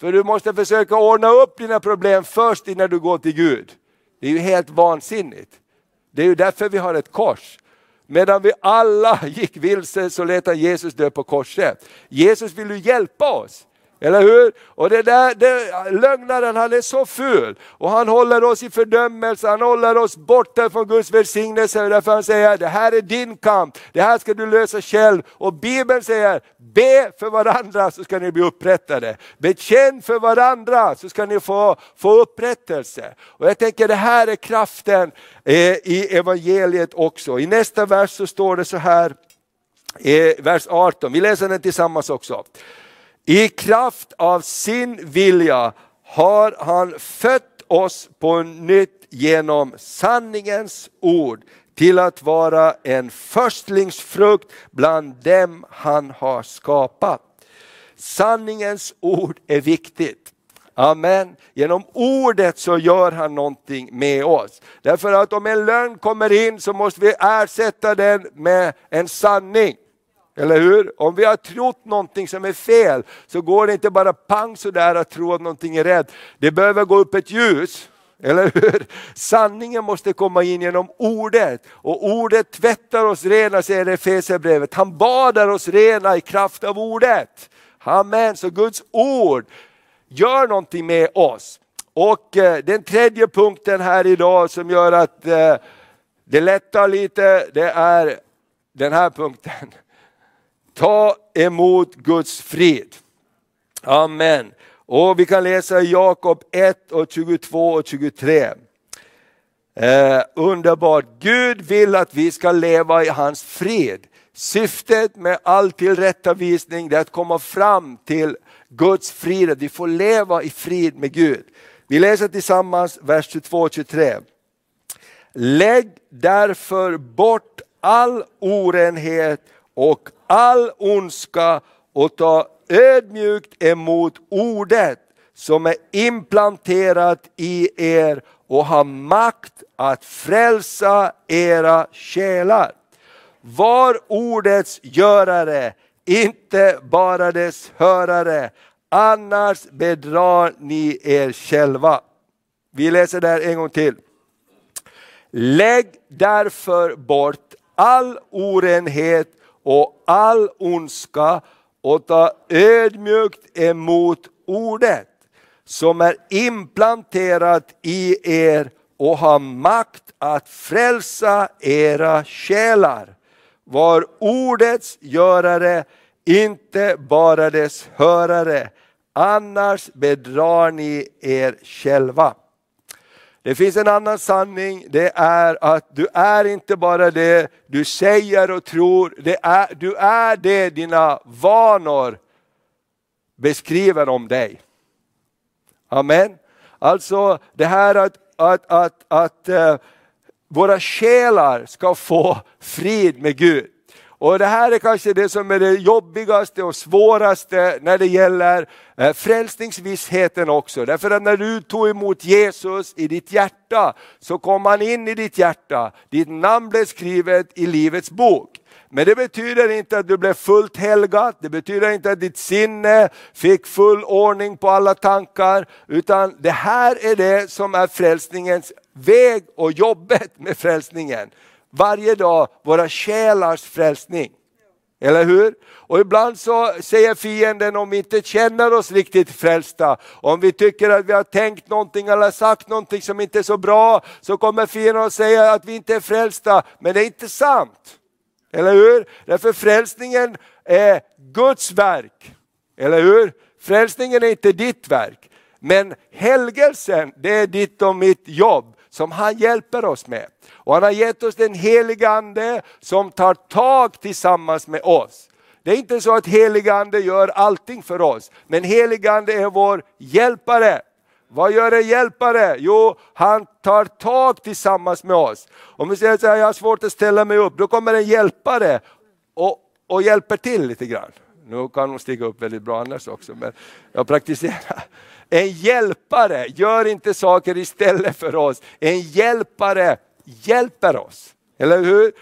För du måste försöka ordna upp dina problem först innan du går till Gud. Det är ju helt vansinnigt. Det är ju därför vi har ett kors. Medan vi alla gick vilse så lät han Jesus dö på korset. Jesus vill ju hjälpa oss. Eller hur? Och det där, det, lögnaren han är så ful och han håller oss i fördömelse, han håller oss borta från Guds välsignelse. Därför han säger, det här är din kamp, det här ska du lösa själv. Och Bibeln säger, be för varandra så ska ni bli upprättade. Bekänn för varandra så ska ni få, få upprättelse. Och jag tänker det här är kraften eh, i evangeliet också. I nästa vers så står det så här, eh, vers 18, vi läser den tillsammans också. I kraft av sin vilja har han fött oss på nytt genom sanningens ord till att vara en förstlingsfrukt bland dem han har skapat. Sanningens ord är viktigt. Amen. Genom ordet så gör han någonting med oss. Därför att om en lögn kommer in så måste vi ersätta den med en sanning. Eller hur? Om vi har trott någonting som är fel så går det inte bara pang sådär att tro att någonting är rätt. Det behöver gå upp ett ljus. Eller hur? Sanningen måste komma in genom ordet och ordet tvättar oss rena säger Efesierbrevet. Han badar oss rena i kraft av ordet. Amen, så Guds ord gör någonting med oss. Och eh, den tredje punkten här idag som gör att eh, det lättar lite, det är den här punkten ta emot Guds frid. Amen. Och vi kan läsa Jakob 1 och 22 och 23. Eh, underbart, Gud vill att vi ska leva i hans frid. Syftet med all tillrättavisning är att komma fram till Guds frid, att vi får leva i frid med Gud. Vi läser tillsammans vers 22 och 23. Lägg därför bort all orenhet och all ondska och ta ödmjukt emot ordet som är implanterat i er och har makt att frälsa era själar. Var ordets görare, inte bara dess hörare, annars bedrar ni er själva. Vi läser det här en gång till. Lägg därför bort all orenhet och all ondska och ta ödmjukt emot ordet som är implanterat i er och har makt att frälsa era själar. Var ordets görare, inte bara dess hörare, annars bedrar ni er själva. Det finns en annan sanning, det är att du är inte bara det du säger och tror, det är, du är det dina vanor beskriver om dig. Amen. Alltså det här att, att, att, att uh, våra själar ska få frid med Gud. Och Det här är kanske det som är det jobbigaste och svåraste när det gäller Eh, frälsningsvissheten också. Därför att när du tog emot Jesus i ditt hjärta så kom han in i ditt hjärta. Ditt namn blev skrivet i Livets bok. Men det betyder inte att du blev fullt helgat, det betyder inte att ditt sinne fick full ordning på alla tankar, utan det här är det som är frälsningens väg och jobbet med frälsningen varje dag våra själars frälsning. Eller hur? Och ibland så säger fienden om vi inte känner oss riktigt frälsta, om vi tycker att vi har tänkt någonting eller sagt någonting som inte är så bra, så kommer fienden och säger att vi inte är frälsta, men det är inte sant. Eller hur? Därför frälsningen är Guds verk. Eller hur? Frälsningen är inte ditt verk. Men helgelsen, det är ditt och mitt jobb som han hjälper oss med. Och han har gett oss den helige Ande som tar tag tillsammans med oss. Det är inte så att helige Ande gör allting för oss, men helige Ande är vår hjälpare. Vad gör en hjälpare? Jo, han tar tag tillsammans med oss. Om vi säger att jag har svårt att ställa mig upp, då kommer en hjälpare och, och hjälper till lite grann. Nu kan hon stiga upp väldigt bra annars också, men jag praktiserar. En hjälpare gör inte saker istället för oss. En hjälpare hjälper oss. Eller hur?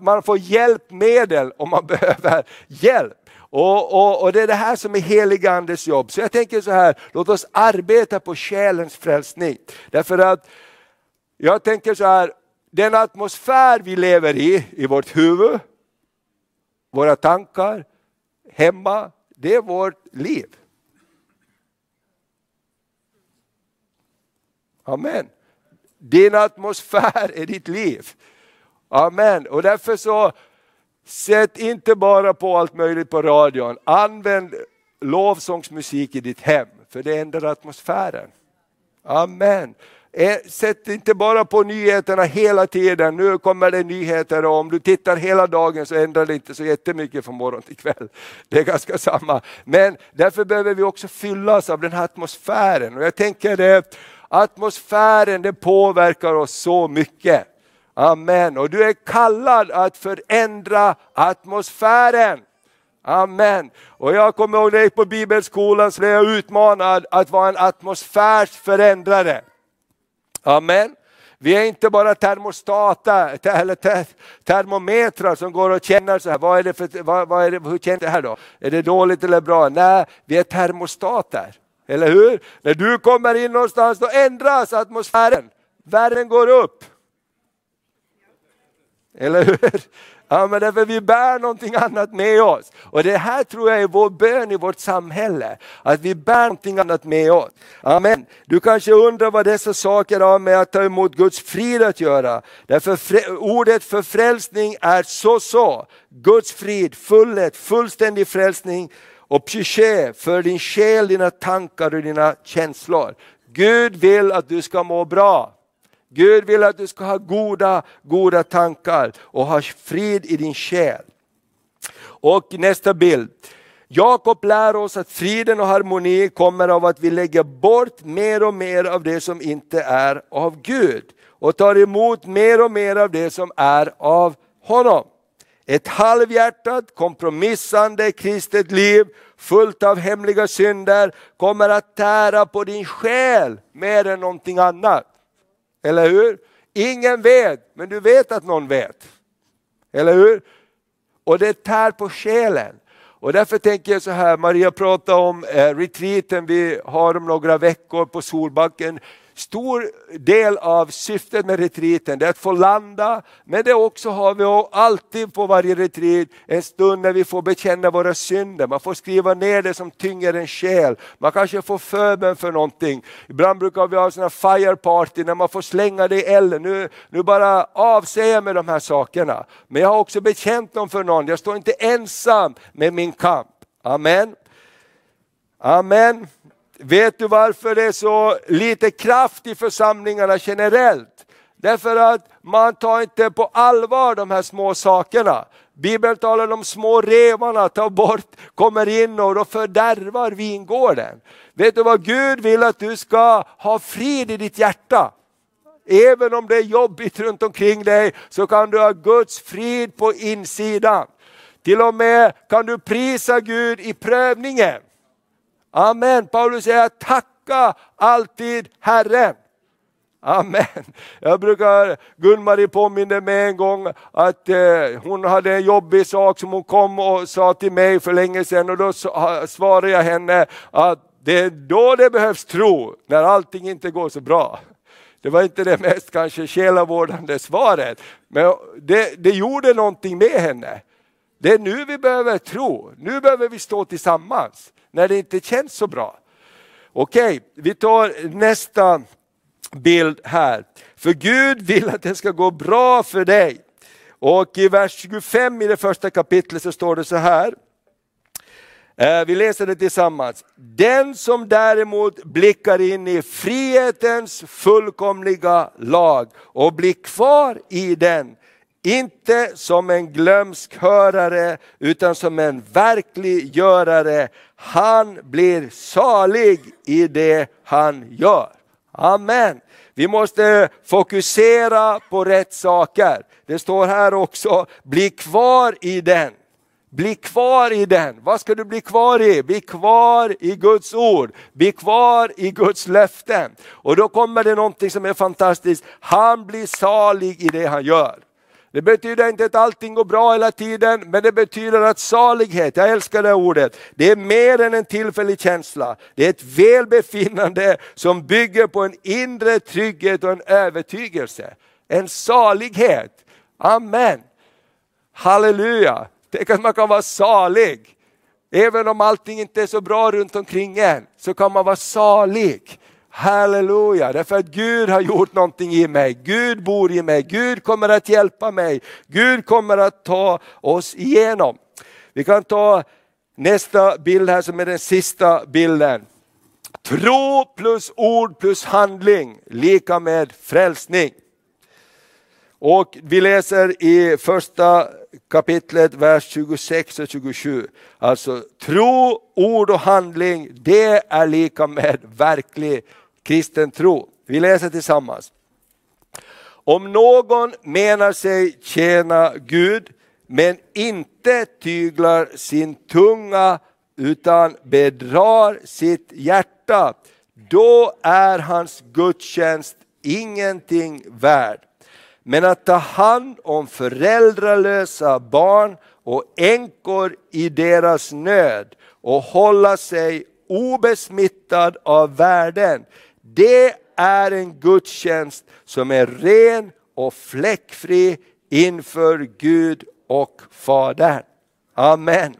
Man får hjälpmedel om man *laughs* behöver hjälp. Och, och, och, Det är det här som är heligandes jobb. Så jag tänker så här, låt oss arbeta på själens frälsning. Därför att jag tänker så här, den atmosfär vi lever i, i vårt huvud, våra tankar, hemma, det är vårt liv. Amen. Din atmosfär är ditt liv. Amen. Och därför så, sätt inte bara på allt möjligt på radion. Använd lovsångsmusik i ditt hem, för det ändrar atmosfären. Amen. Eh, sätt inte bara på nyheterna hela tiden, nu kommer det nyheter och om du tittar hela dagen så ändrar det inte så jättemycket från morgon till kväll. Det är ganska samma. Men därför behöver vi också fyllas av den här atmosfären. Och jag tänker det, Atmosfären det påverkar oss så mycket. Amen. Och du är kallad att förändra atmosfären. Amen. Och jag kommer ihåg när jag gick på bibelskolan så blev jag utmanad att vara en atmosfärsförändrare. Amen. Vi är inte bara termostater eller termometrar som går och känner så här, vad är det för, vad, vad är det, hur känns det här då? Är det dåligt eller bra? Nej, vi är termostater. Eller hur? När du kommer in någonstans då ändras atmosfären. världen går upp. Eller hur? Ja, men därför vi bär någonting annat med oss. Och det här tror jag är vår bön i vårt samhälle, att vi bär någonting annat med oss. Amen. Du kanske undrar vad dessa saker har med att ta emot Guds frid att göra. Därför ordet för frälsning är så så, Guds frid, fullhet, fullständig frälsning och psyché för din själ, dina tankar och dina känslor. Gud vill att du ska må bra. Gud vill att du ska ha goda, goda tankar och ha frid i din själ. Och nästa bild. Jakob lär oss att friden och harmoni kommer av att vi lägger bort mer och mer av det som inte är av Gud och tar emot mer och mer av det som är av honom. Ett halvhjärtat, kompromissande kristet liv fullt av hemliga synder kommer att tära på din själ mer än någonting annat. Eller hur? Ingen vet, men du vet att någon vet. Eller hur? Och det tär på själen. Och därför tänker jag så här, Maria pratade om eh, retreaten vi har om några veckor på Solbacken stor del av syftet med retreaten är att få landa, men det också har vi alltid på varje retreat en stund när vi får bekänna våra synder. Man får skriva ner det som tynger en själ. Man kanske får förbön för någonting. Ibland brukar vi ha sådana fire party när man får slänga det i elden. Nu, nu bara avsäger jag mig de här sakerna. Men jag har också bekänt dem för någon. Jag står inte ensam med min kamp. Amen. Amen. Vet du varför det är så lite kraft i församlingarna generellt? Därför att man tar inte på allvar de här små sakerna. Bibeln talar om små revarna, tar bort, kommer in och då fördärvar vingården. Vet du vad Gud vill att du ska ha frid i ditt hjärta? Även om det är jobbigt runt omkring dig så kan du ha Guds frid på insidan. Till och med kan du prisa Gud i prövningen. Amen. Paulus säger tacka alltid Herren. Amen. Jag brukar, Gun-Marie påminner mig en gång att eh, hon hade en jobbig sak som hon kom och sa till mig för länge sedan och då svarade jag henne att det är då det behövs tro, när allting inte går så bra. Det var inte det mest kanske själavårdande svaret, men det, det gjorde någonting med henne. Det är nu vi behöver tro, nu behöver vi stå tillsammans när det inte känns så bra. Okej, vi tar nästa bild här. För Gud vill att det ska gå bra för dig. Och i vers 25 i det första kapitlet så står det så här. Eh, vi läser det tillsammans. Den som däremot blickar in i frihetens fullkomliga lag och blir kvar i den, inte som en glömsk hörare utan som en verklig görare. Han blir salig i det han gör. Amen. Vi måste fokusera på rätt saker. Det står här också, bli kvar i den. Bli kvar i den. Vad ska du bli kvar i? Bli kvar i Guds ord. Bli kvar i Guds löften. Och då kommer det någonting som är fantastiskt. Han blir salig i det han gör. Det betyder inte att allting går bra hela tiden, men det betyder att salighet, jag älskar det ordet, det är mer än en tillfällig känsla. Det är ett välbefinnande som bygger på en inre trygghet och en övertygelse. En salighet. Amen. Halleluja. Tänk att man kan vara salig. Även om allting inte är så bra runt omkring en, så kan man vara salig. Halleluja, därför att Gud har gjort någonting i mig. Gud bor i mig, Gud kommer att hjälpa mig. Gud kommer att ta oss igenom. Vi kan ta nästa bild här som är den sista bilden. Tro plus ord plus handling lika med frälsning. Och vi läser i första kapitlet, vers 26 och 27. Alltså tro, ord och handling, det är lika med verklig kristen tro. Vi läser tillsammans. Om någon menar sig tjäna Gud men inte tyglar sin tunga utan bedrar sitt hjärta, då är hans gudstjänst ingenting värd. Men att ta hand om föräldralösa barn och änkor i deras nöd och hålla sig obesmittad av världen, det är en gudstjänst som är ren och fläckfri inför Gud och Fadern. Amen.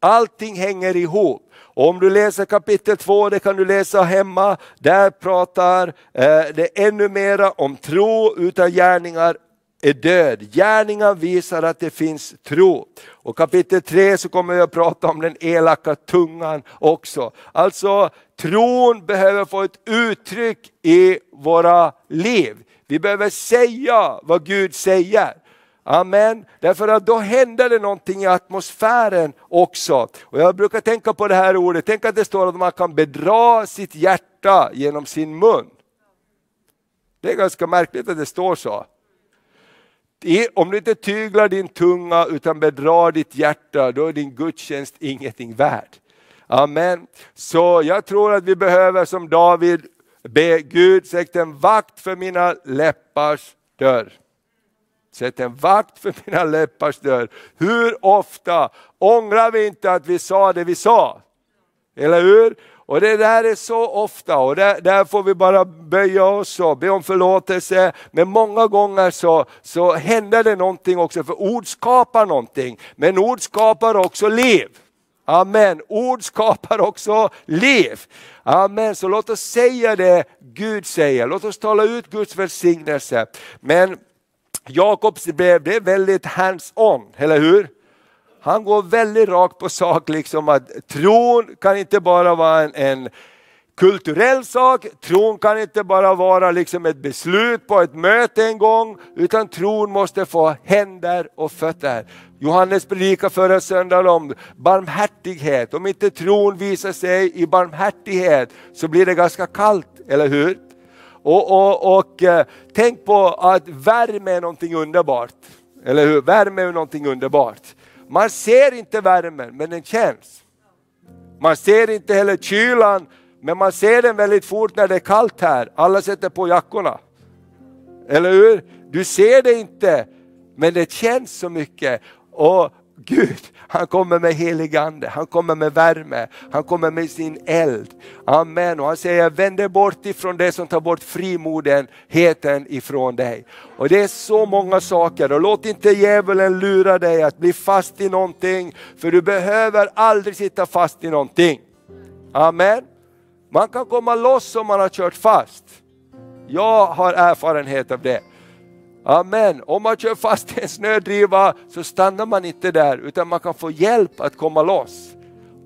Allting hänger ihop. Om du läser kapitel 2, det kan du läsa hemma, där pratar eh, det ännu mera om tro utan gärningar är död. Gärningar visar att det finns tro. Och kapitel 3 så kommer jag att prata om den elaka tungan också. Alltså tron behöver få ett uttryck i våra liv. Vi behöver säga vad Gud säger. Amen. Därför att då händer det någonting i atmosfären också. Och jag brukar tänka på det här ordet, tänk att det står att man kan bedra sitt hjärta genom sin mun. Det är ganska märkligt att det står så. Om du inte tyglar din tunga utan bedrar ditt hjärta, då är din gudstjänst ingenting värd. Amen. Så jag tror att vi behöver som David be Gud, sätt en vakt för mina läppars dörr. Sätt en vakt för mina läppars dörr. Hur ofta ångrar vi inte att vi sa det vi sa? Eller hur? Och det där är så ofta och där, där, får vi bara böja oss och be om förlåtelse. Men många gånger så, så händer det någonting också, för ord skapar någonting. Men ord skapar också liv. Amen. Ord skapar också liv. Amen. Så låt oss säga det Gud säger. Låt oss tala ut Guds välsignelse. Men Jakobs brev det är väldigt hands-on, eller hur? Han går väldigt rakt på sak, liksom att tron kan inte bara vara en, en kulturell sak, tron kan inte bara vara liksom ett beslut på ett möte en gång, utan tron måste få händer och fötter. Johannes predikade förra söndagen om barmhärtighet. Om inte tron visar sig i barmhärtighet så blir det ganska kallt, eller hur? Och, och, och eh, tänk på att värme är någonting underbart. Eller hur? Värme är någonting underbart. Man ser inte värmen, men den känns. Man ser inte heller kylan, men man ser den väldigt fort när det är kallt här. Alla sätter på jackorna. Eller hur? Du ser det inte, men det känns så mycket. Och Gud, han kommer med helig ande, han kommer med värme, han kommer med sin eld. Amen. Och han säger, vänd dig bort ifrån det som tar bort frimodenheten ifrån dig. Och det är så många saker och låt inte djävulen lura dig att bli fast i någonting, för du behöver aldrig sitta fast i någonting. Amen. Man kan komma loss om man har kört fast. Jag har erfarenhet av det. Amen. Om man kör fast i en snödriva så stannar man inte där utan man kan få hjälp att komma loss.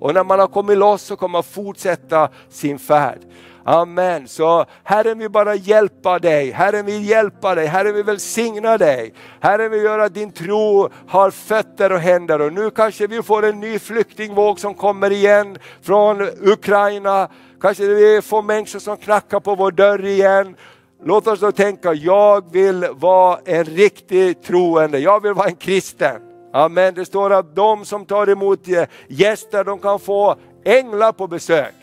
Och när man har kommit loss så kommer man fortsätta sin färd. Amen. Så Herren vill bara hjälpa dig, Herren vill hjälpa dig, Herren vill välsigna dig. Herren vill göra att din tro har fötter och händer och nu kanske vi får en ny flyktingvåg som kommer igen från Ukraina. Kanske vi får människor som knackar på vår dörr igen Låt oss då tänka, jag vill vara en riktig troende, jag vill vara en kristen. Amen. Det står att de som tar emot gäster, de kan få änglar på besök.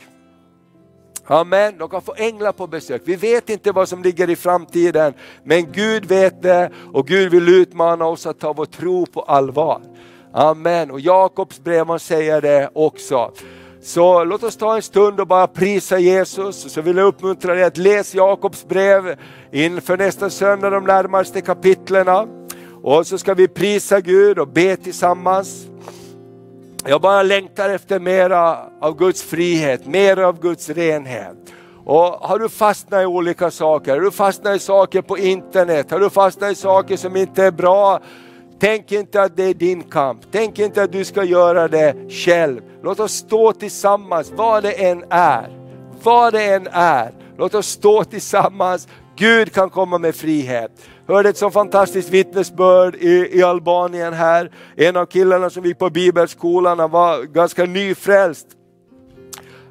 Amen, de kan få änglar på besök. Vi vet inte vad som ligger i framtiden, men Gud vet det och Gud vill utmana oss att ta vår tro på allvar. Amen, och Jakobs brev man säger det också. Så låt oss ta en stund och bara prisa Jesus. Så vill jag uppmuntra dig att läsa Jakobs brev inför nästa söndag, de närmaste kapitlerna. Och så ska vi prisa Gud och be tillsammans. Jag bara längtar efter mera av Guds frihet, mera av Guds renhet. Och har du fastnat i olika saker, har du fastnat i saker på internet, har du fastnat i saker som inte är bra, Tänk inte att det är din kamp. Tänk inte att du ska göra det själv. Låt oss stå tillsammans, vad det än är. Vad det än är. Låt oss stå tillsammans. Gud kan komma med frihet. Hörde ett så fantastiskt vittnesbörd i, i Albanien här. En av killarna som gick på bibelskolan, han var ganska nyfrälst.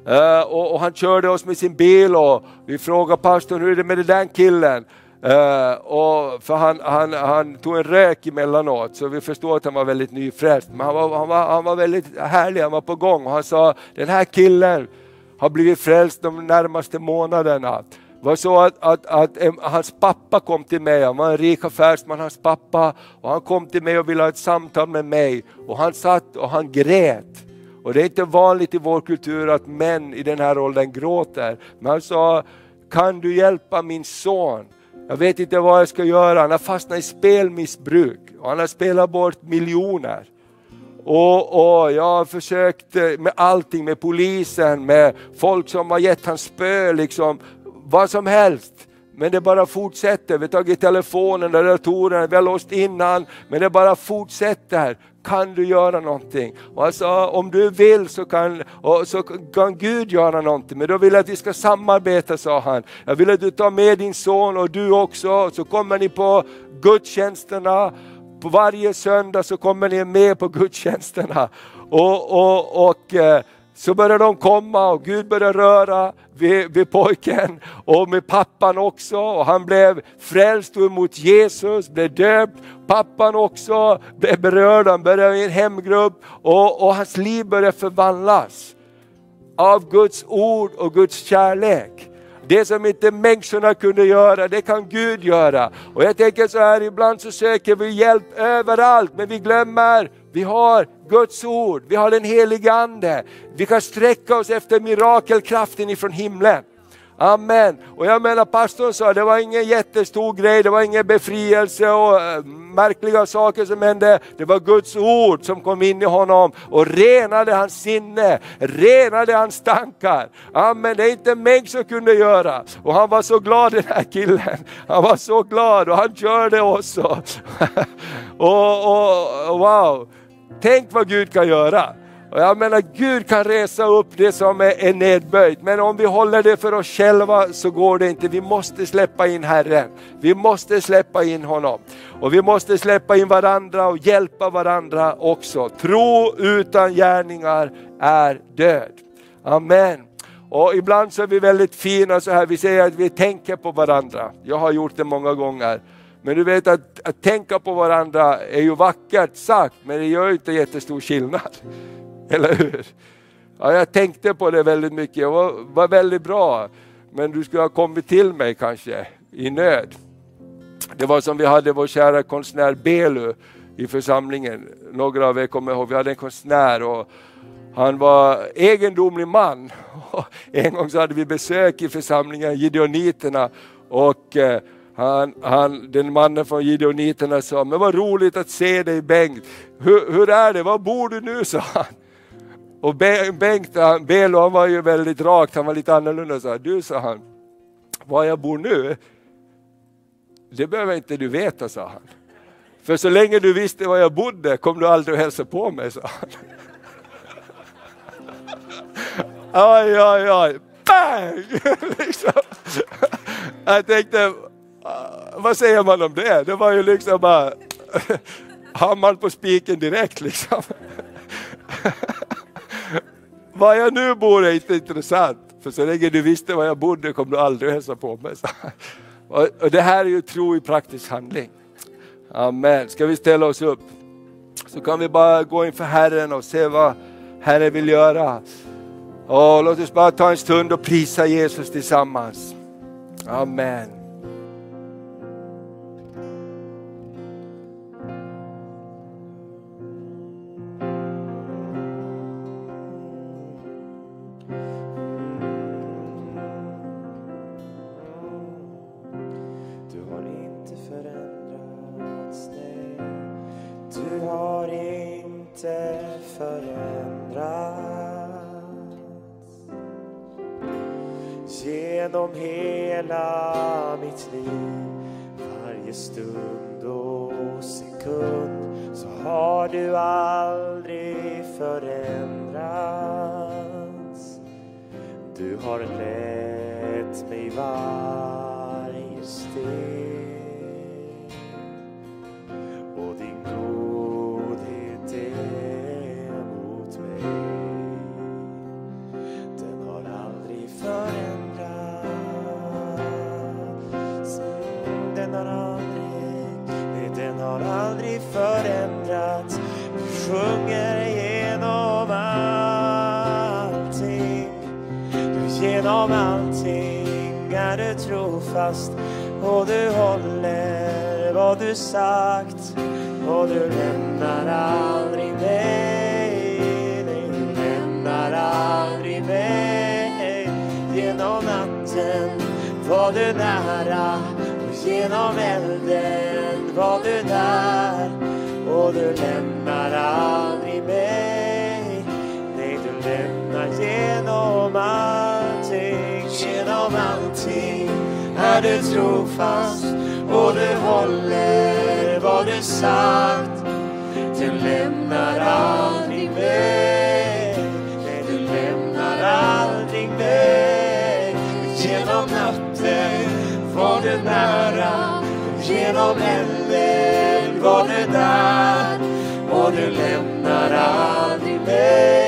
Uh, och, och, han körde oss med sin bil och vi frågade pastorn hur är det med den där killen? Uh, och för han, han, han tog en rök emellanåt så vi förstår att han var väldigt nyfrälst. Men han var, han, var, han var väldigt härlig, han var på gång och han sa den här killen har blivit frälst de närmaste månaderna. Det var så att, att, att, att, hans pappa kom till mig, han var en rik affärsman, hans pappa, och han kom till mig och ville ha ett samtal med mig. Och han satt och han grät. Och det är inte vanligt i vår kultur att män i den här åldern gråter. Men han sa, kan du hjälpa min son? Jag vet inte vad jag ska göra, han har fastnat i spelmissbruk. och han har spelat bort miljoner. Och, och jag har försökt eh, med allting, med polisen, med folk som har gett hans spö, liksom, vad som helst. Men det bara fortsätter. Vi har tagit telefonen, datorerna, vi har låst innan, men det bara fortsätter. Kan du göra någonting? Och alltså, om du vill så kan, så kan Gud göra någonting, men då vill jag att vi ska samarbeta, sa han. Jag vill att du tar med din son och du också, så kommer ni på gudstjänsterna på varje söndag så kommer ni med på gudstjänsterna. Och, och, och eh, så börjar de komma och Gud börjar röra vid, vid pojken och med pappan också. Och han blev frälst och emot Jesus, blev döpt. Pappan också blev berörd, han började i en hemgrupp och, och hans liv började förvandlas av Guds ord och Guds kärlek. Det som inte människorna kunde göra, det kan Gud göra. Och jag tänker så här, ibland så söker vi hjälp överallt, men vi glömmer, vi har Guds ord, vi har den helige Ande. Vi kan sträcka oss efter mirakelkraften ifrån himlen. Amen. Och jag menar pastorn sa, det var ingen jättestor grej, det var ingen befrielse och eh, märkliga saker som hände. Det var Guds ord som kom in i honom och renade hans sinne, renade hans tankar. Amen, det är inte mig som kunde göra. Och han var så glad den här killen. Han var så glad och han körde också. *laughs* och, och wow, tänk vad Gud kan göra. Och jag menar Gud kan resa upp det som är, nedböjt, men om vi håller det för oss själva så går det inte. Vi måste släppa in Herren. Vi måste släppa in honom. Och vi måste släppa in varandra och hjälpa varandra också. Tro utan gärningar är död. Amen. Och ibland så är vi väldigt fina så här, vi säger att vi tänker på varandra. Jag har gjort det många gånger. Men du vet att, att tänka på varandra är ju vackert sagt, men det gör inte jättestor skillnad. *laughs* Eller hur? Ja, jag tänkte på det väldigt mycket, det var, var väldigt bra. Men du skulle ha kommit till mig kanske i nöd. Det var som vi hade vår kära konstnär Belu i församlingen. Några av er kommer ihåg, vi hade en konstnär och han var egendomlig man. *laughs* En gång så hade vi besök i församlingen, Gideoniterna, och eh, han, han, den mannen från Gideoniterna sa, men vad roligt att se dig Bengt. Hur, hur är det, var bor du nu? *laughs* sa han. Och Bengt, Belo han var ju väldigt rakt, han var lite annorlunda. Så du, sa han, var jag bor nu, det behöver inte du veta, sa han. För så länge du visste var jag bodde kom du aldrig att hälsa på mig, sa han. Oj, oj, oj, bang! *laughs* liksom. Jag tänkte, Ah, vad säger man om det? Det var ju liksom bara *laughs* hammaren på spiken direkt liksom. *laughs* Var jag nu bor är inte intressant, för så länge du visste var jag bodde kom du aldrig att hälsa på mig. Och det här är ju tro i praktisk handling. Amen. Ska vi ställa oss upp? Så kan vi bara gå inför Herren och se vad Herren vill göra. Och låt oss bara ta en stund och prisa Jesus tillsammans. Amen. Och du håller vad du sagt. Är du trofast och du håller vad du sagt. Du lämnar aldrig mig, nej du lämnar aldrig mig. Genom natten var du nära, genom elden var du där och du lämnar aldrig mig,